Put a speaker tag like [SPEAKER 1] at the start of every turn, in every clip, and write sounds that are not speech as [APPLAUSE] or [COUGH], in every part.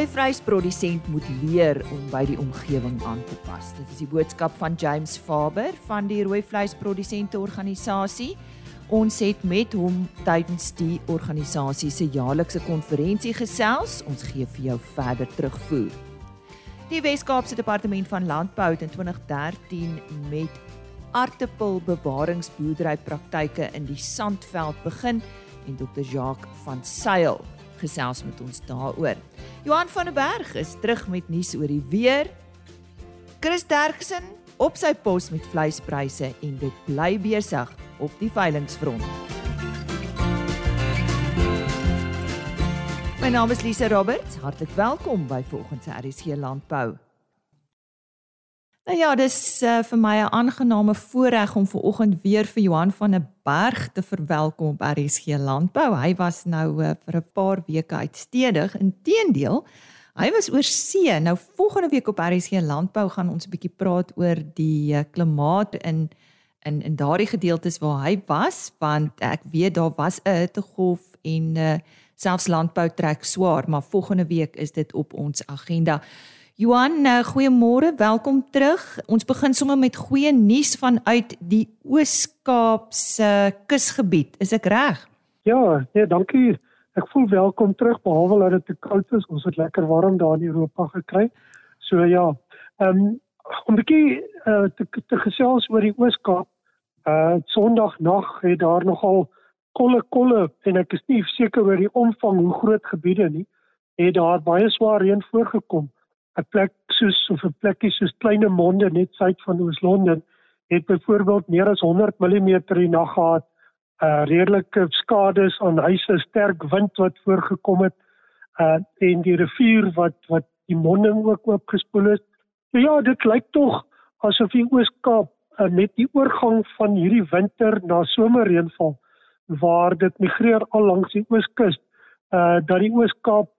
[SPEAKER 1] rooi vleisprodusent moet leer om by die omgewing aan te pas. Dit is die boodskap van James Faber van die rooi vleisprodusente organisasie. Ons het met hom tydens die organisasie se jaarlikse konferensie gesels. Ons gee vir jou verder terugvoer. Die Wes-Kaapse Departement van Landbou het in 2013 met aartappelbewaringsboerderypraktyke in die Sandveld begin en Dr. Jacques van Sail gesels met ons daaroor. Johan van der Berg is terug met nuus oor die weer. Chris Derksen op sy pos met vleispryse en dit bly besig op die veilingfront. My naam is Lise Roberts. Hartlik welkom by Volgens RSG Landbou. Nou ja, dis uh, vir my 'n aangename voorreg om ver oggend weer vir Johan van der Berg te verwelkom op RSG Landbou. Hy was nou uh, vir 'n paar weke uitstedig. Inteendeel, hy was oor see. Nou volgende week op RSG Landbou gaan ons 'n bietjie praat oor die uh, klimaat in in in daardie gedeeltes waar hy was, want ek weet daar was 'n hittegolf en uh, selfs landbou trek swaar, maar volgende week is dit op ons agenda. Johan, uh, goeiemôre, welkom terug. Ons begin sommer met goeie nuus vanuit die Oos-Kaap se kusgebied. Is ek reg?
[SPEAKER 2] Ja, nee, dankie. Ek voel welkom terug behalwe dat dit te koud is. Ons het lekker warm daar in Europa gekry. So ja, ehm um, om 'n bietjie uh, te, te gesels oor die Oos-Kaap. Uh Sondag nag het daar nogal kolle kolle en ek is nie seker oor die omvang hoe groot gebiede nie het daar baie swaar reën voorgekom 'n plek soos of 'n plekkie soos kleine monde net suid van Oos-London het byvoorbeeld meer as 100 mm in nag gehad uh redelike skades aan huise sterk wind wat voorgekom het uh en die rivier wat wat die monding ook oopgespoel het. So ja dit lyk tog asof die Oos-Kaap uh, met die oorgang van hierdie winter na somerreënval waar dit migreer al langs die ooskus uh dat die Oos-Kaap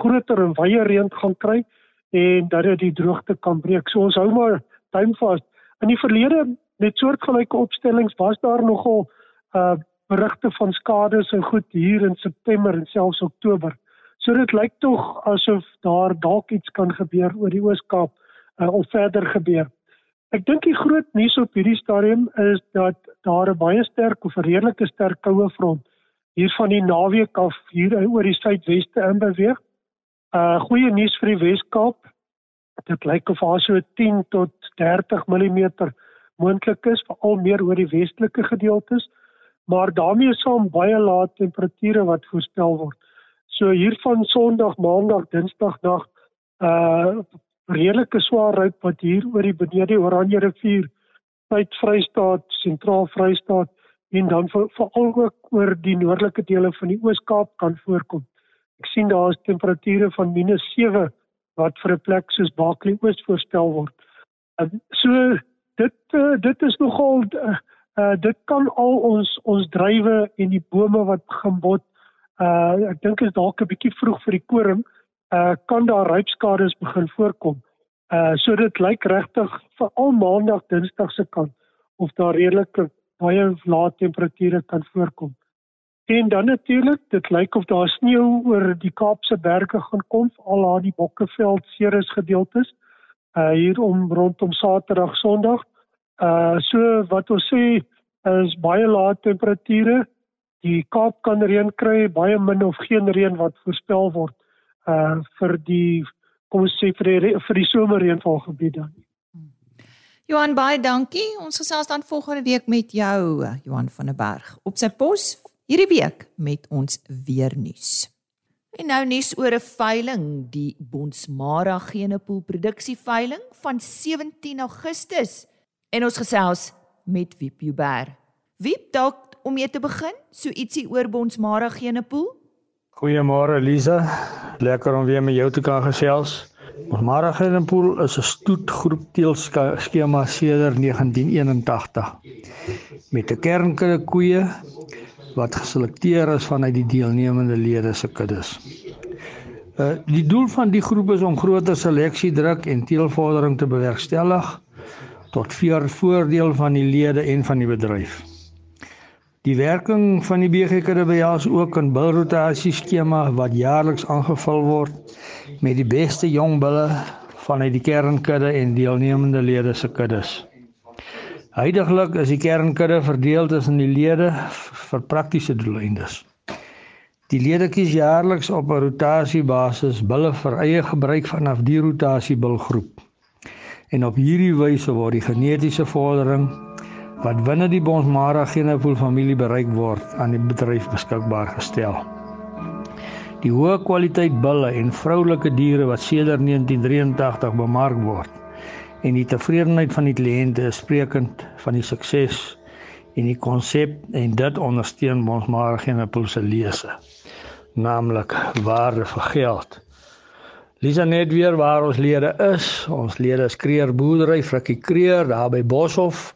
[SPEAKER 2] groter en wye reën gaan kry en dat dit die droogte kan breek. So ons hou maar duim vas. In die verlede met soortgelyke opstellings was daar nogal uh berigte van skades en goed hier in September en selfs Oktober. So dit lyk tog asof daar dalk iets kan gebeur oor die Oos-Kaap uh, of verder gebeur. Ek dink die groot nuus op hierdie stadium is dat daar 'n baie sterk of 'n redelike sterk koue front hier van die naweek af hier oor die suidweste in beweeg. Uh goeie nuus vir die Wes-Kaap. Dit lyk of daar so 10 tot 30 mm moontlik is, veral meer oor die westelike gedeeltes, maar daarmee saam baie lae temperature wat voorspel word. So hier van Sondag, Maandag, Dinsdag nag uh redelike swaar ry wat hier oor die benede Oranje rivier uit Vrystaat, Sentraal Vrystaat en dan veral ook oor die noordelike dele van die Oos-Kaap kan voorkom. Ek sien daar is temperature van -7 wat vir 'n plek soos Baaklie Oos voorstel word. So dit uh, dit is nogal uh, dit kan al ons ons drywe en die bome wat begin bot. Uh ek dink is dalk 'n bietjie vroeg vir die koring uh kan daar rypskades begin voorkom. Uh so dit lyk regtig vir al maandag dinsdag se kant of daar redelike baie lae temperature kan voorkom. En dan natuurlik, dit lyk of daar sneeu oor die Kaapse berge gaan kom, al daar die Bokkeveld Ceres gedeeltes uh hier om rondom Saterdag Sondag. Uh so wat ons sê is baie lae temperature. Die Kaap kan reën kry, baie min of geen reën wat voorspel word uh vir die kom ons sê vir die vir die somerreënval gebied dan.
[SPEAKER 1] Johan baie dankie. Ons gesels dan volgende week met jou Johan van der Berg op sy pos hierdie week met ons weer nuus. En nou nuus oor 'n veiling, die Bonsmara Genepool produksie veiling van 17 Augustus. En ons gesels met Wiep Uber. Wiep dalk om mee te begin, so ietsie oor Bonsmara Genepool?
[SPEAKER 3] Goeiemôre Lisa. Lekker om weer met jou te kan gesels. Ons Maragenpool is 'n stoetgroep teelskema sedert 1981 met 'n kernkudde koeie wat geselekteer is vanuit die deelnemende lede se kuddes. Uh die doel van die groep is om groter seleksie druk en teelvordering te bewerkstellig tot voordeel van die lede en van die bedryf. Die werking van die BGKD behels ook 'n bulrotasie skema wat jaarliks aangevul word met die beste jong bulle vanuit die kernkudde en deelnemende lede se kuddes. Huidiglik is die kernkudde verdeel tussen die lede vir praktiese doeleindes. Die lede kies jaarliks op 'n rotasiebasis bulle vir eie gebruik vanaf die rotasiebulgroep. En op hierdie wyse word die genetiese vordering wat binne die Bonsmara genopool familie bereik word aan die bedryf beskikbaar gestel. Die hoë kwaliteit bulle en vroulike diere wat sedert 1983 bemark word en die tevredenheid van die kliënte is sprekend van die sukses en die konsep en dit ondersteun Bonsmara genopool se lese naamlik waarde vir geld. Lisa net weer waar ons lede is. Ons lede is Kreer Boerdery, Frikkie Kreer daar by Boshoff.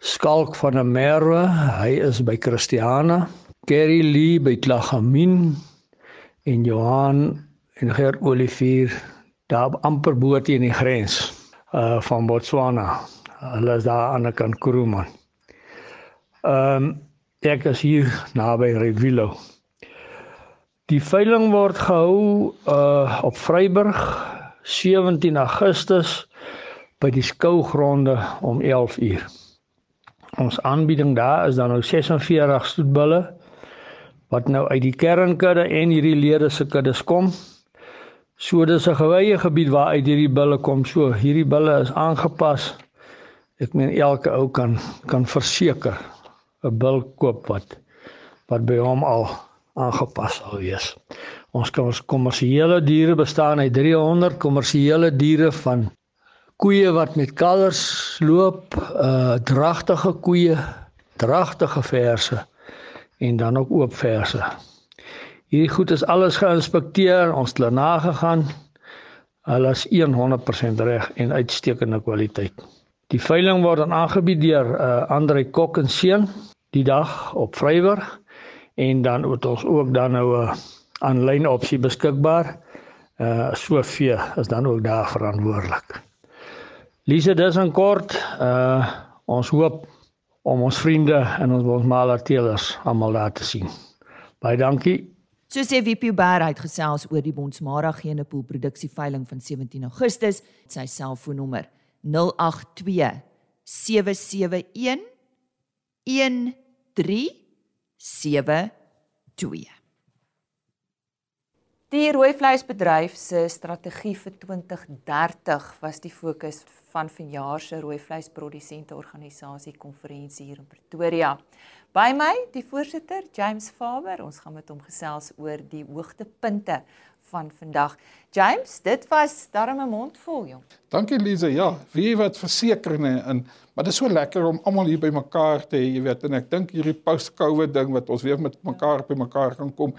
[SPEAKER 3] Skalk van der Merwe, hy is by Christiana, Kerry Lee by Klagamin en Johan en Gert Olivier daar amper bo teen die grens uh van Botswana. Hulle is daar aan die kant Kroeman. Ehm um, ek is hier [LAUGHS] naby Rivilo. Die veiling word gehou uh op Vryburg 17 Augustus by die skougronde om 11 uur ons aanbieding daar is dan nou 46 stoetbulle wat nou uit die kernkudde en hierdie lede se kuddes kom. So dis 'n gewye gebied waar uit hierdie bulle kom. So hierdie bulle is aangepas. Ek meen elke ou kan kan verseker 'n bul koop wat wat by hom al aangepas sal wees. Ons kan ons kommersiële diere bestaan uit 300 kommersiële diere van koeie wat met kalvers loop, uh dragtige koeie, dragtige verse en dan ook oop verse. Hierdie goed is alles geïnspekteer, ons het daarna gegaan. Hulle is 100% reg en uitstekende kwaliteit. Die veiling word dan aangebied deur uh Andre Kok en seun die dag op Vryburg en dan het ons ook dan nou 'n aanlyn opsie beskikbaar. Uh soveel is dan ook daar verantwoordelik. Lise, dis in kort. Uh ons hoop om ons vriende en ons ons malerteelers almal daar te sien. Baie dankie.
[SPEAKER 1] So sê VP Baer uitgesels oor die Bonsmara Genepool produksieveiling van 17 Augustus. Sy selfoonnommer 082 771 1372. Die rooi vleisbedryf se strategie vir 2030 was die fokus van vanjaar se rooi vleisprodusente organisasie konferensie hier in Pretoria. By my, die voorsitter James Faber, ons gaan met hom gesels oor die hoogtepunte van vandag. James, dit was darm 'n mond vol, jong.
[SPEAKER 4] Dankie Lize. Ja, wie wat verseker nê in maar dit is so lekker om almal hier by mekaar te hê, jy weet, en ek dink hierdie post-COVID ding wat ons weer met mekaar by mekaar kan kom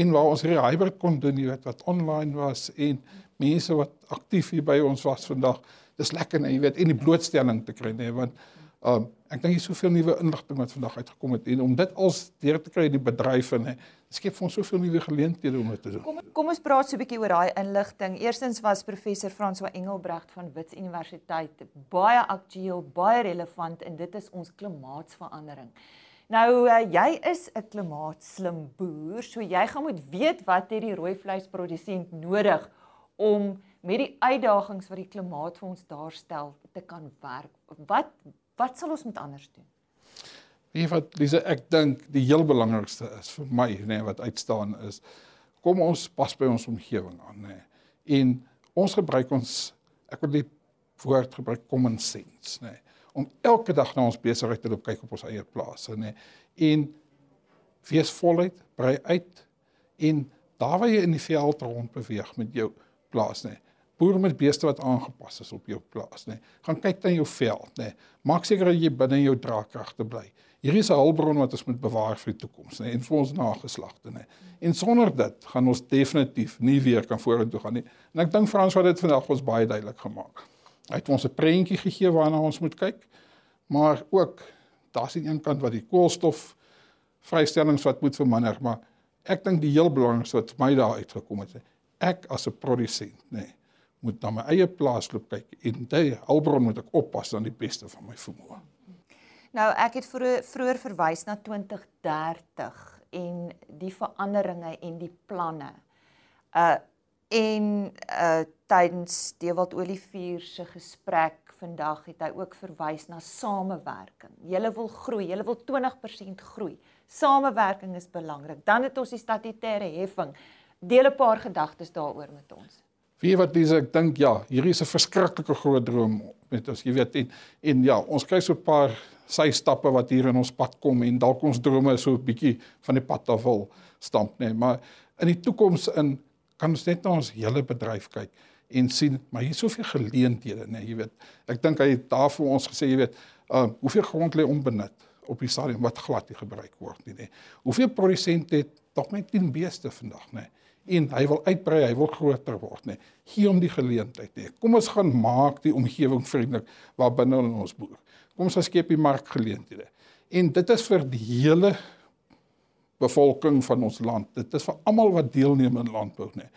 [SPEAKER 4] en waar ons hierdie hybrid kon doen, jy weet, wat online was en mense wat aktief hier by ons was vandag. Dis lekker, nee, jy weet, en die blootstelling te kry, nee, want um ek dink hier soveel nuwe inligting wat vandag uitgekom het en om dit als deur te kry in die bedryf en skep vir ons soveel nuwe geleenthede om dit te doen.
[SPEAKER 1] Kom kom ons praat so 'n bietjie oor daai inligting. Eerstens was professor François Engelbrecht van Wits Universiteit baie aktueel, baie relevant en dit is ons klimaatsverandering. Nou uh, jy is 'n klimaatslim boer, so jy gaan moet weet wat het die rooi vleisprodusent nodig om met die uitdagings wat die klimaat vir ons daarstel te kan werk. Wat wat sal ons moet anders doen?
[SPEAKER 4] Wie wat Lise, ek dink die heel belangrikste is vir my nê nee, wat uitstaan is kom ons pas by ons omgewing aan nê. Nee. En ons gebruik ons ek wil die woord gebruik common sense nê. Nee om elke dag na ons besigheid te loop kyk op ons eie plase nê. En wees voluit brei uit en daar waar jy in die veld rond beweeg met jou plaas nê. Boer met beeste wat aangepas is op jou plaas nê. Gaan kyk na jou veld nê. Maak seker dat jy binne jou draagkragte bly. Hier is 'n hulpbron wat ons moet bewaar vir die toekoms nê en vir ons nageslagte nê. En sonder dit gaan ons definitief nie weer kan vorentoe gaan nie. En ek dink Frans wat dit vandag ons baie duidelik gemaak Hy het ons 'n prentjie gegee waarna ons moet kyk. Maar ook daar's aan een kant wat die koolstof vrystellings wat moet verminder, maar ek dink die heel belangrikste wat my daar uitgekom het, ek as 'n produsent, nê, nee, moet na my eie plaas loop kyk en daai hulpbron moet ek oppas aan die beste van my vermoë.
[SPEAKER 1] Nou ek het vroeër vroeër verwys na 2030 en die veranderinge en die planne. Uh en uh tydens Dewald Olivier se gesprek vandag het hy ook verwys na samewerking. Julle wil groei, julle wil 20% groei. Samewerking is belangrik. Dan het ons die statutêre heffing. Deel 'n paar gedagtes daaroor met ons.
[SPEAKER 4] Wie wat dis ek dink ja, hierdie is 'n verskriklike groot droom met ons, jy weet en en ja, ons kry so 'n paar sy stappe wat hier in ons pad kom en dalk ons drome so 'n bietjie van die pad af wil stamp nê, nee. maar in die toekoms in kan ons net na ons hele bedryf kyk en sien maar hier is soveel geleenthede nê, nee, jy weet. Ek dink hy het daar vir ons gesê, jy weet, uh hoeveel grond lê onbenut op die stadium wat glad nie gebruik word nie nê. Nee. Hoeveel produsente het tog net 10 beeste vandag nê. Nee en hy wil uitbrei, hy wil groter word, nê. Gee hom die geleentheid, nê. Kom ons gaan maak die omgewing vriendelik waar binne ons boer. Kom ons skep die markgeleenthede. En dit is vir die hele bevolking van ons land. Dit is vir almal wat deelneem in landbou, nê.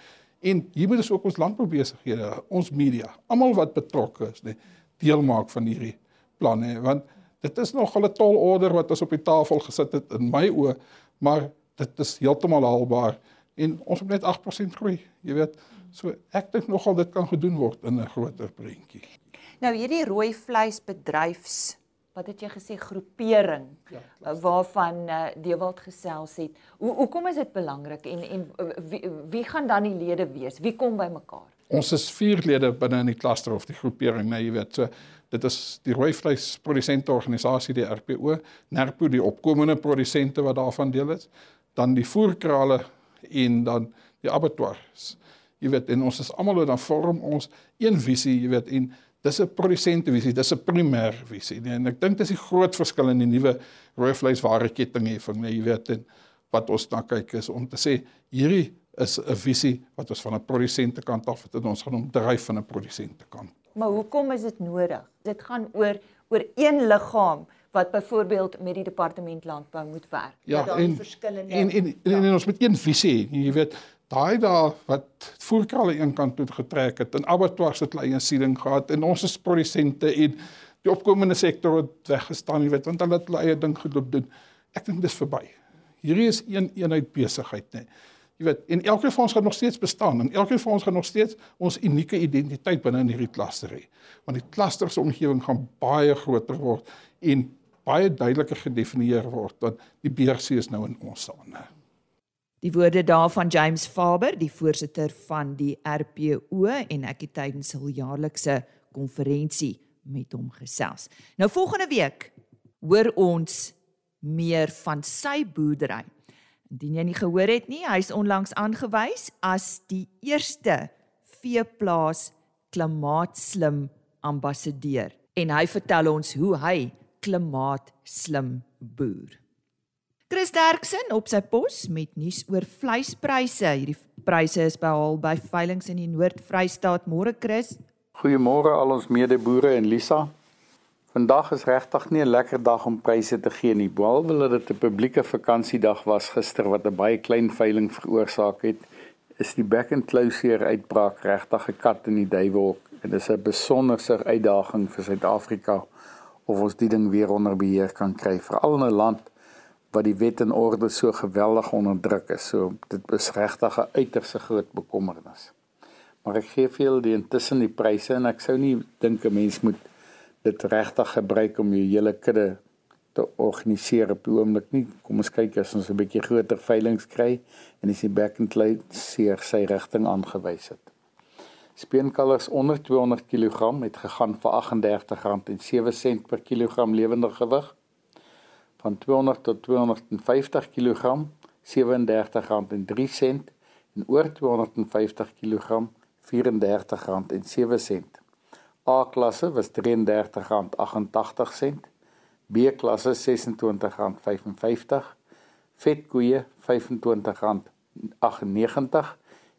[SPEAKER 4] En hier moet ons ook ons landboubesighede, ons media, almal wat betrokke is, nê, deel maak van hierdie planne, want dit is nog 'n tol order wat ons op die tafel gesit het in my oë, maar dit is heeltemal haalbaar en ons het net 8% groei, jy weet. So ek dink nogal dit kan gedoen word in 'n groter prentjie.
[SPEAKER 1] Nou hierdie rooi vleisbedryfs wat het jy gesê groepering ja, waarvan uh, Dewald gesels het. Hoe hoekom is dit belangrik en en wie, wie gaan dan die lede wees? Wie kom by mekaar?
[SPEAKER 4] Ons is vier lede binne in die kluster of die groepering, nee, jy weet. So dit is die rooi vleisprodusente organisasie die RPO, NERPO die opkomende produsente wat daarvan deel is, dan die voerkrale en dan die abattoirs. Jy weet en ons is almal dan vorm ons een visie, jy weet en dis 'n produsente visie, dis 'n primêr visie. Nee, en ek dink dis die groot verskil in die nuwe rooi vleisware kettingheffing, nee, jy weet en wat ons na kyk is om te sê hierdie is 'n visie wat ons van 'n produsente kant af het en ons gaan hom dryf van 'n produsente kant.
[SPEAKER 1] Maar hoekom is dit nodig? Dit gaan oor oor een liggaam wat byvoorbeeld met die departement landbou moet werk.
[SPEAKER 4] Ja, dat en, verskillende en en, en, ja. en ons moet een visie hê. Jy weet, daai daar wat voerkralle een kant toe getrek het en abattoirs het hulle eie siening gehad en ons is produsente en die opkomende sektor het weggestaan, jy weet, want hulle het hulle eie ding gedoop doen. Ek dink dis verby. Hierdie is een eenheid besigheid, nê. Nee. Jy weet, en elkeen van ons gaan nog steeds bestaan en elkeen van ons gaan nog steeds ons unieke identiteit binne in hierdie klaster hê. Want die klaster se omgewing gaan baie groter word en baie duideliker gedefinieer word dat die beursie is nou in ons hande.
[SPEAKER 1] Die woorde daarvan James Faber, die voorsitter van die RPO en ek het tydens hul jaarlikse konferensie met hom gesels. Nou volgende week hoor ons meer van sy boerdery. Indien jy nie gehoor het nie, hy's onlangs aangewys as die eerste veeplaas klimaatslim ambassadeur en hy vertel ons hoe hy klimaatslim boer. Chris Derksen op sy pos met nuus oor vleispryse. Hierdie pryse is behaal by veilinge in die Noord-Vrystaat. Môre Chris.
[SPEAKER 5] Goeiemôre al ons medeboere en Lisa. Vandag is regtig nie 'n lekker dag om pryse te gee nie. Behalwe dat dit 'n publieke vakansiedag was gister wat 'n baie klein veiling veroorsaak het, is die back and closure uitbraak regtig 'n kat in die duiwel en dit is 'n besonderse uitdaging vir Suid-Afrika of ons die ding weer onder beheer kan kry veral in 'n land wat die wet en orde so geweldig onderdruk is. So dit is regtig 'n uiters groot bekommernis. Maar ek gee veel die intussen die pryse en ek sou nie dink 'n mens moet dit regtig gebruik om jou hele kudde te organiseer op die oomblik nie. Kom ons kyk as ons 'n bietjie groter veilinge kry en as die back and play seer sy rigting aangewys het. Speenkalvers onder 200 kg het gegaan vir R38.07 per kilogram lewende gewig. Van 200 tot 250 kg R37.03 en oor 250 kg R34.07. A-klasse was R33.88, B-klasse R26.55, vetkoeie R25.98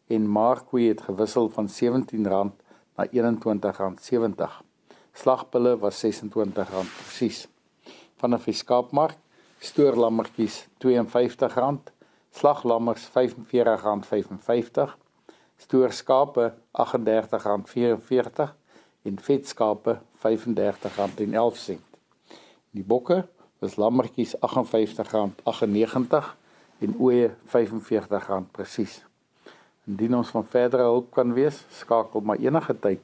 [SPEAKER 5] en Markkoe het gewissel van R17 na R21.70. Slagbulle was R26 presies. Van 'n Weskaapmark stoorlammetjies R52, slaglammers R45.55, stoorskape R38.44 en vetskape R35.11. Die bokke is lammetjies R58.98 en ooe R45 presies. Indien ons van verdere hulp kan wees, skakel maar enige tyd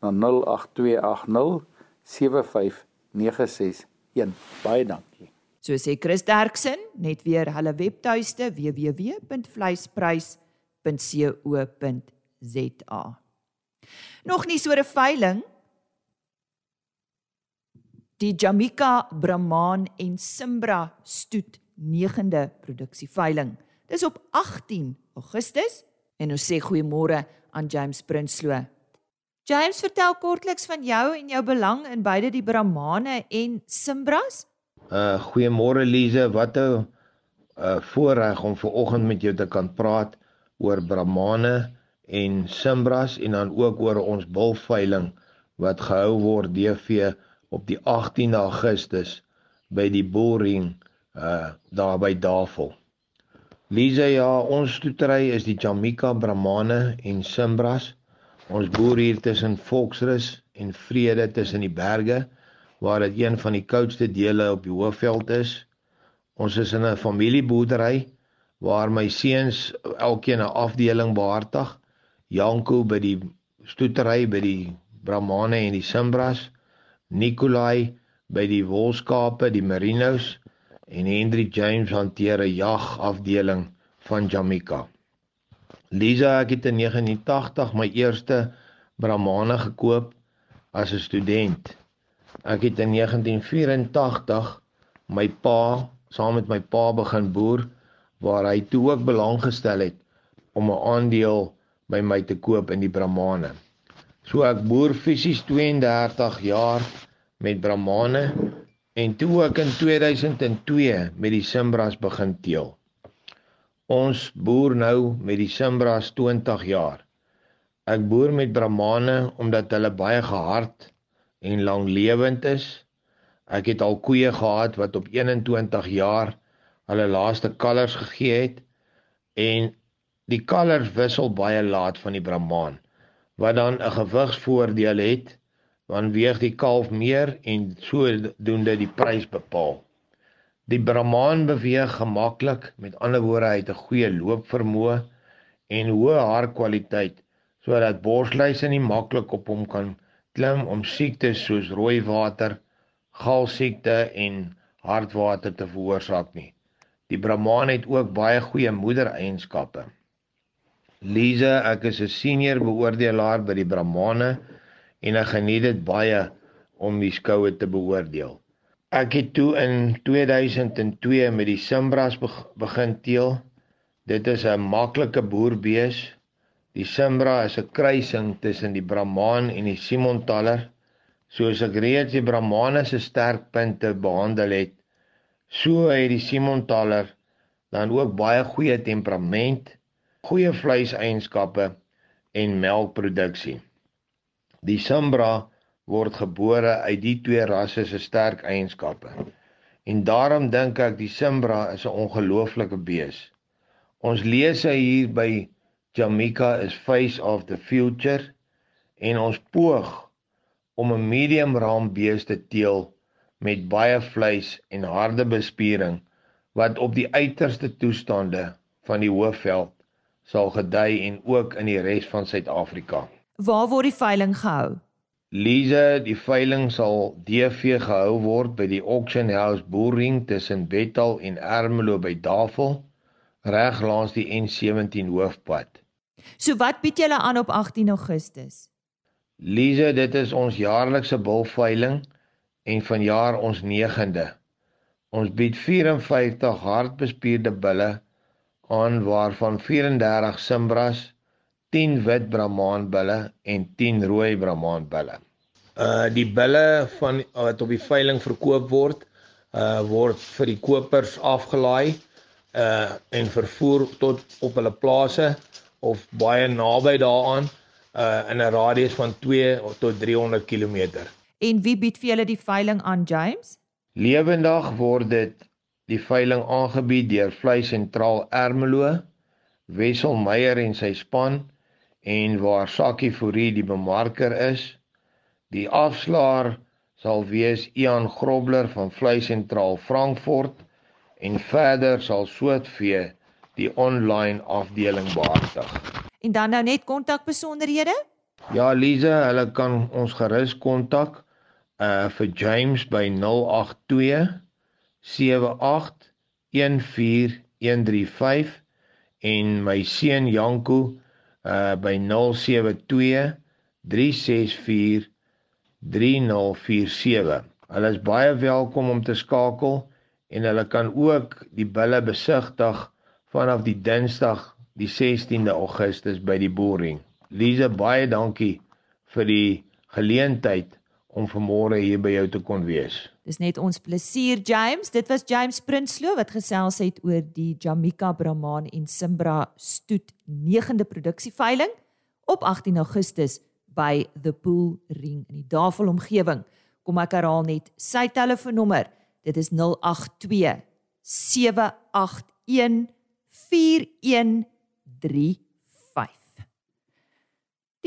[SPEAKER 5] na 08280 75961. Baie dankie.
[SPEAKER 1] So sê Chris Derksen, net weer hulle webtuiste www.vleisprys.co.za. Nog nie so 'n veiling. Die Jamaica Brahman en Simbra stoet 9de produksieveiling. Dis op 18 Augustus en ons sê goeiemôre aan James Prinsloo. James, vertel kortliks van jou en jou belang in beide die Brahmane en Simbras.
[SPEAKER 6] Uh goeiemôre Lize, wat 'n uh voorreg om ver oggend met jou te kan praat oor Brahmane en Simbras en dan ook oor ons bulveiling wat gehou word DV op die 18 Augustus by die Boering uh daar by Davel. Lize, ja, ons stoetery is die Jamaica Brahmane en Simbras. Ons boer hier tussen Volksrus en Vrede tussen die berge waar dit een van die koudste dele op die Hoëveld is. Ons is in 'n familieboerdery waar my seuns elkeen 'n afdeling behartig. Janko by die stoetery by die Brahmane en die Simbras, Nikolai by die wolskape, die Merinos en Hendrik James hanteer 'n jagafdeling van Jamaica. Lisa ek het in 1980 my eerste Brahmane gekoop as 'n student. Ek het in 1984 my pa saam met my pa begin boer waar hy toe ook belang gestel het om 'n aandeel by my te koop in die Brahmane. So ek boer fisies 32 jaar met Brahmane en toe ek in 2002 met die Simbras begin teel. Ons boer nou met die Simbras 20 jaar. Ek boer met Brahmane omdat hulle baie gehard en langlewend is. Ek het al koeie gehad wat op 21 jaar hulle laaste kalvers gegee het en die kalvers wissel baie laat van die Brahman wat dan 'n gewigsvoordeel het want weeg die kalf meer en sodoende die prys bepaal. Die Brahman beweeg gemaklik, met ander woorde hy het 'n goeie loopvermoë en hoë haarkwaliteit sodat borsluise nie maklik op hom kan klim om siektes soos rooi water, galsiekte en hartwater te veroorsaak nie. Die Brahman het ook baie goeie moedereienskappe. Lise, ek is 'n senior beoordelaar by die Brahmane en ek geniet dit baie om die skoue te beoordeel. Ek het toe in 2002 met die Simbras begin teel. Dit is 'n maklike boerbees Die Simbra is 'n kruising tussen die Brahman en die Simontaler. Soos ek reeds die Brahmane se sterkpunte behandel het, so het die Simontaler dan ook baie goeie temperament, goeie vleiseienskappe en melkproduksie. Die Simbra word gebore uit die twee rasse se sterk eienskappe. En daarom dink ek die Simbra is 'n ongelooflike bees. Ons lees hier by Jamaica is face of the future en ons poog om 'n medium raam bees te teel met baie vleis en harde bespiering wat op die uiterste toestande van die hoofveld sal gedei en ook in die res van Suid-Afrika.
[SPEAKER 1] Waar word die veiling gehou?
[SPEAKER 6] Lise, die veiling sal DV gehou word by die Auction House Boering tussen Bethal en Ermelo by Davel, reg langs die N17 hoofpad.
[SPEAKER 1] So wat bied julle aan op 18 Augustus?
[SPEAKER 6] Lise, dit is ons jaarlikse bulveiling en vanjaar ons 9de. Ons bied 54 hardbespierde bulle aan waarvan 34 Simbras, 10 wit Brahman bulle en 10 rooi Brahman bulle. Uh die bulle van wat op die veiling verkoop word, uh word vir die kopers afgelaai uh en vervoer tot op hulle plase of baie naby daaraan uh in 'n radius van 2 tot 300 km.
[SPEAKER 1] En wie bied vir julle die veiling aan James?
[SPEAKER 6] Lewendag word dit die veiling aangebied deur Vleis Sentraal Ermelo, Wessel Meyer en sy span en waar Sakkie Fourie die bemarker is. Die afslaer sal wees Ian Grobler van Vlei Sentraal Frankfurt en verder sal Sootvee die online afdeling behartig.
[SPEAKER 1] En dan nou net kontakbesonderhede?
[SPEAKER 6] Ja, Lize, hulle kan ons gerus kontak uh vir James by 082 78 14135 en my seun Janko uh by 072 364 3047. Hulle is baie welkom om te skakel en hulle kan ook die bulle besigtig vanaf die Dinsdag die 16de Augustus by die boering. Lize, baie dankie vir die geleentheid om vanmôre hier by jou te kon wees.
[SPEAKER 1] Dis net ons plesier James. Dit was James Prinsloo wat gesels het oor die Jamaica Brahman en Simbra stoet 9de produksieveiling op 18 Augustus by The Pool Ring in die Davel omgewing. Kom ek herhaal net sy telefoonnommer. Dit is 082 781 4135.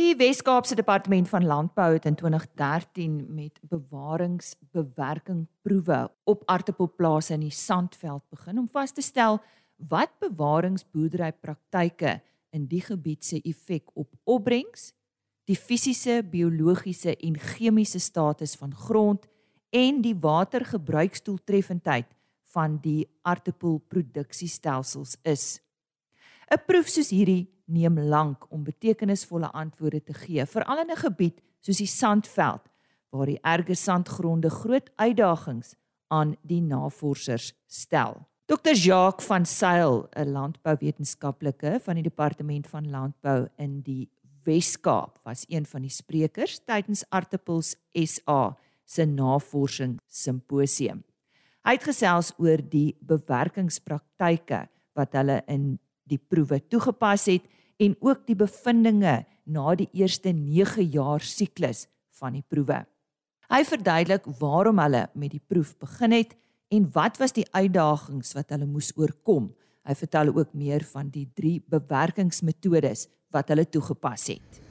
[SPEAKER 1] Die Wes-Kaapse Departement van Landbou het in 2013 met bewaringsbewerkingproewe op aartappelplase in die Sandveld begin om vas te stel wat bewaringsboerderypraktyke in die gebied se effek op opbrengs, die fisiese, biologiese en chemiese status van grond en die watergebruiksdoeltreffendheid van die aartappelproduksiestelsels is. 'n Proef soos hierdie neem lank om betekenisvolle antwoorde te gee, veral in 'n gebied soos die Sandveld waar die erge sandgronde groot uitdagings aan die navorsers stel. Dr Jacques van Sail, 'n landbouwetenskaplike van die Departement van Landbou in die Wes-Kaap, was een van die sprekers tydens Artappels SA se navorsing simposium. Hy het gesels oor die bewerkingspraktyke wat hulle in die proewe toegepas het en ook die bevindinge na die eerste 9 jaar siklus van die proewe. Hy verduidelik waarom hulle met die proef begin het en wat was die uitdagings wat hulle moes oorkom. Hy vertel ook meer van die drie bewerkingsmetodes wat hulle toegepas het.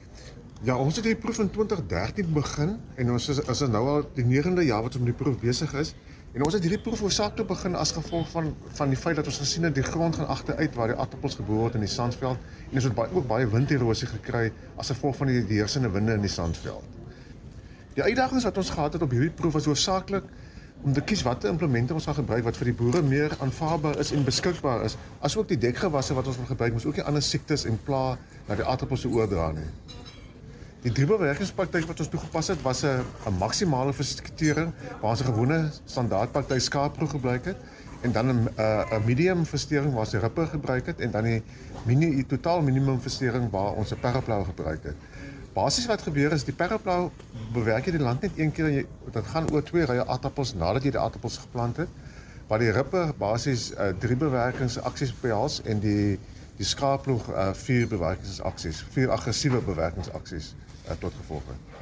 [SPEAKER 7] Ja, ons het die proef in 2013 begin en ons is as nou al die 9de jaar wat ons met die proef besig is. En ons het hierdie proef hoofsaaklik begin as gevolg van van die feit dat ons gesien het die grond gaan agteruit waar die aardappels geboor word in die sandveld en ons het baie ook baie winderosie gekry as gevolg van die heersende winde in die sandveld. Die uitdagings wat ons gehad het op hierdie proef was hoofsaaklik om te kies watter implemente ons gaan gebruik wat vir die boere meer aanvaarbaar is en beskikbaar is, asook die dekgewasse wat ons wil gebruik, moet ook nie ander siektes en pla na die aardappels oordra nie. Die drie bewerkingspraktyk wat ons toegepas het was 'n maksimale verstektering waar ons 'n gewone standaardpraktyk skaapproe gebruik het en dan 'n 'n medium verstering waar ons ripper gebruik het en dan die mini totaal minimum verstering waar ons 'n paraplou gebruik het. Basies wat gebeur is die paraplou bewerk jy die land net een keer en jy dit gaan oor twee rye aardappels nadat jy die aardappels geplant het. Waar die ripper basies uh, drie bewerkingsaksies behels en die die skaapploeg uh, vier bewerkingsaksies, vier aggressiewe bewerkingsaksies uh, tot gevolg het.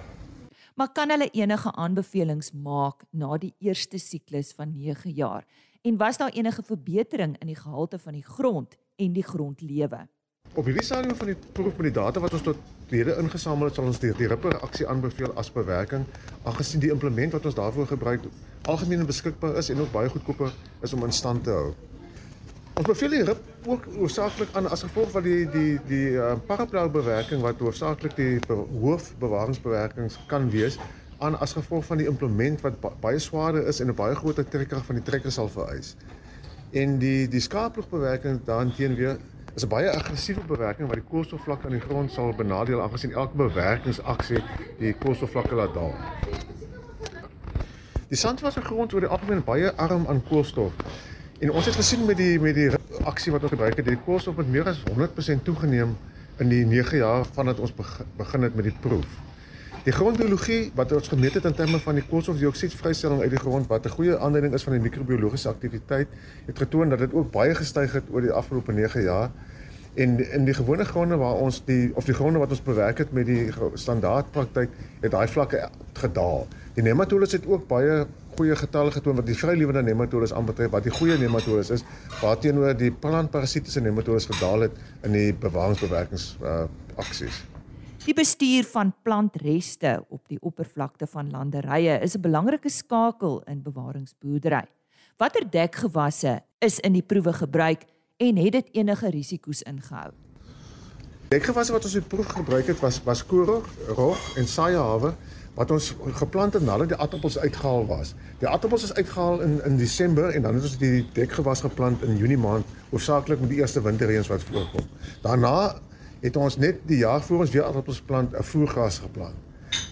[SPEAKER 1] Maar kan hulle enige aanbevelings maak na die eerste siklus van 9 jaar? En was daar enige verbetering in die gehalte van die grond en die grondlewe?
[SPEAKER 7] Op hierdie stadium van die proef met die data wat ons tot lede ingesamel het, sal ons die, die ripper aksie aanbeveel as bewerking, aangesien die implement wat ons daarvoor gebruik algemeen beskikbaar is en ook baie goedkoper is om in stand te hou. Ons beveel die rip ook hoofsaaklik aan as gevolg van die die die uh, paraplou bewerking wat hoofsaaklik die hoofbewaringsbewerkings kan wees aan as gevolg van die implement wat ba baie swaarder is en 'n baie groter trekkrag van die trekker sal vereis. En die die skaapploegbewerking daarteen weer is 'n baie aggressiewe bewerking wat die koolstofvlak aan die grond sal benadeel aangesien elke bewerkingsaksie die koolstofvlakke laat daal. Die sandwasse grond word algemeen baie arm aan koolstof En ons het gesien met die met die aksie wat ons gebruik het, die koolstof het meer as 100% toegeneem in die 9 jaar vandat ons begin het met die proef. Die grondbiologie wat ons gemeet het in terme van die koolstofdioksiedvrystelling uit die grond wat 'n goeie aanduiding is van die microbiologiese aktiwiteit, het getoon dat dit ook baie gestyg het oor die afgelope 9 jaar. En in die gewone gronde waar ons die of die gronde wat ons bewerk het met die standaardpraktyk het daai vlakke gedaal. Die nematodes het ook baie goeie getalle getoon wat die vrylewende nematodes aanbetref wat die goeie nematodes is waarteenoor die plantparasitiese nematodes gedaal het in die bewaringsbewerkings uh, aksies.
[SPEAKER 1] Die bestuur van plantreste op die oppervlakte van landerye is 'n belangrike skakel in bewaringsboerdery. Watter dekgewasse is in die proewe gebruik en het dit enige risiko's ingehou?
[SPEAKER 7] Dekgewasse wat ons in die proef gebruik het was was koring, rog en saaihawe wat ons geplant het nadat die aardappels uitgehaal was. Die aardappels is uitgehaal in in Desember en dan het ons die dekgewas geplant in Junie maand, hoofsaaklik met die eerste winterreëns wat voorkom. Daarna het ons net die jaar voor ons weer aardappels plant 'n voergras geplant.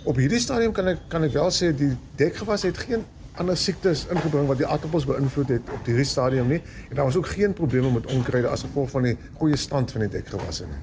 [SPEAKER 7] Op hierdie stadium kan ek kan ek wel sê die dekgewas het geen ander siektes ingebring wat die aardappels beïnvloed het op hierdie stadium nie en daar was ook geen probleme met onkruide as gevolg van die goeie stand van die dekgewasse nie.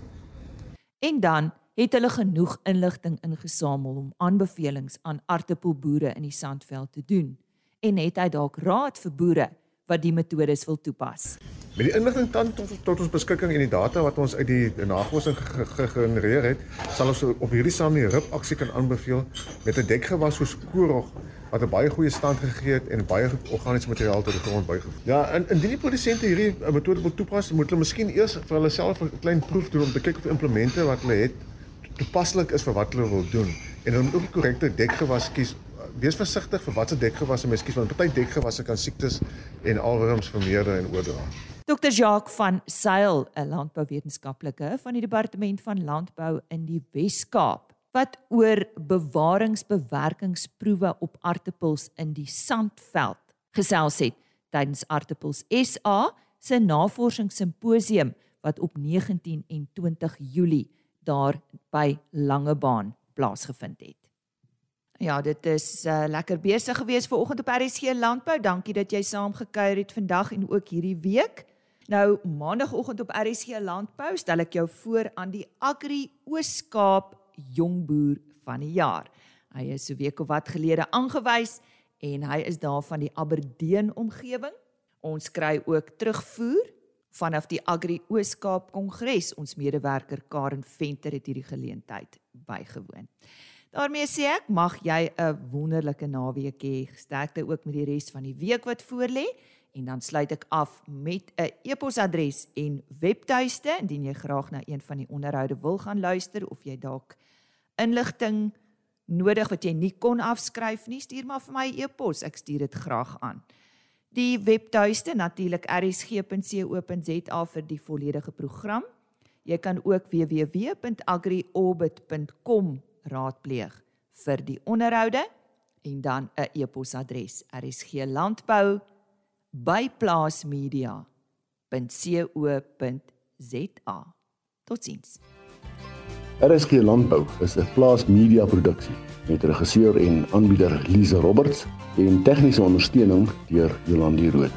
[SPEAKER 1] En dan het hulle genoeg inligting ingesamel om aanbevelings aan aardappelboere in die Sandveld te doen en het hy dalk raad vir boere wat die metodes wil toepas.
[SPEAKER 7] Met die inligting tot, tot, tot ons beskikking en die data wat ons uit die navorsing gegenereer het, sal ons op hierdie saam die rip aksie kan aanbeveel met 'n dekgewas soos koorog wat 'n baie goeie stand gegee het en baie organiese materiaal tot die grond bygevoer. Ja, en indien die produsente hierdie eh, metode wil toepas, moet hulle miskien eers vir hulle self 'n klein proef doen om te kyk of implemente wat hulle het toepaslik is vir wat hulle wil doen en dan ook die korrekte dekgewas kies wees versigtig vir watse dekgewasse mens kies want party dekgewasse kan siektes en alwurms vermeerder en oordra.
[SPEAKER 1] Dr Jacques van Sail, 'n landbouwetenskaplike van die departement van landbou in die Wes-Kaap, wat oor bewaringsbewerkingsproewe op aartappels in die Sandveld gesels het tydens Aartappels SA se navorsingssimposium wat op 19 en 20 Julie daar by Langebaan plaasgevind het. Ja, dit is uh, lekker besig geweest ver oggend op RSG Landbou. Dankie dat jy saamgekuier het vandag en ook hierdie week. Nou maandagooggend op RSG Landbou stel ek jou voor aan die Agri Ooskaap Jongboer van die jaar. Hy is so week of wat gelede aangewys en hy is daar van die Aberdeen omgewing. Ons kry ook terugvoer vanaf die Agri Ooskaap Kongres. Ons medewerker Karen Venter het hierdie geleentheid bygewoon daarmee sê ek mag jy 'n wonderlike naweek hê. Sterkte ook met die res van die week wat voorlê en dan sluit ek af met 'n e-posadres en webtuiste indien jy graag na een van die onderhoude wil gaan luister of jy dalk inligting nodig wat jy nie kon afskryf nie, stuur maar vir my e-pos. Ek stuur dit graag aan. Die webtuiste natuurlik rsg.co.za vir die volledige program. Jy kan ook www.agriorbit.com raadpleeg vir die onderhoude en dan 'n e-posadres rsglandbou@plaasmedia.co.za. Totsiens.
[SPEAKER 8] RSG Landbou is 'n plaas media produksie met regisseur en aanbieder Lize Roberts en tegniese ondersteuning deur Jolande Rooi.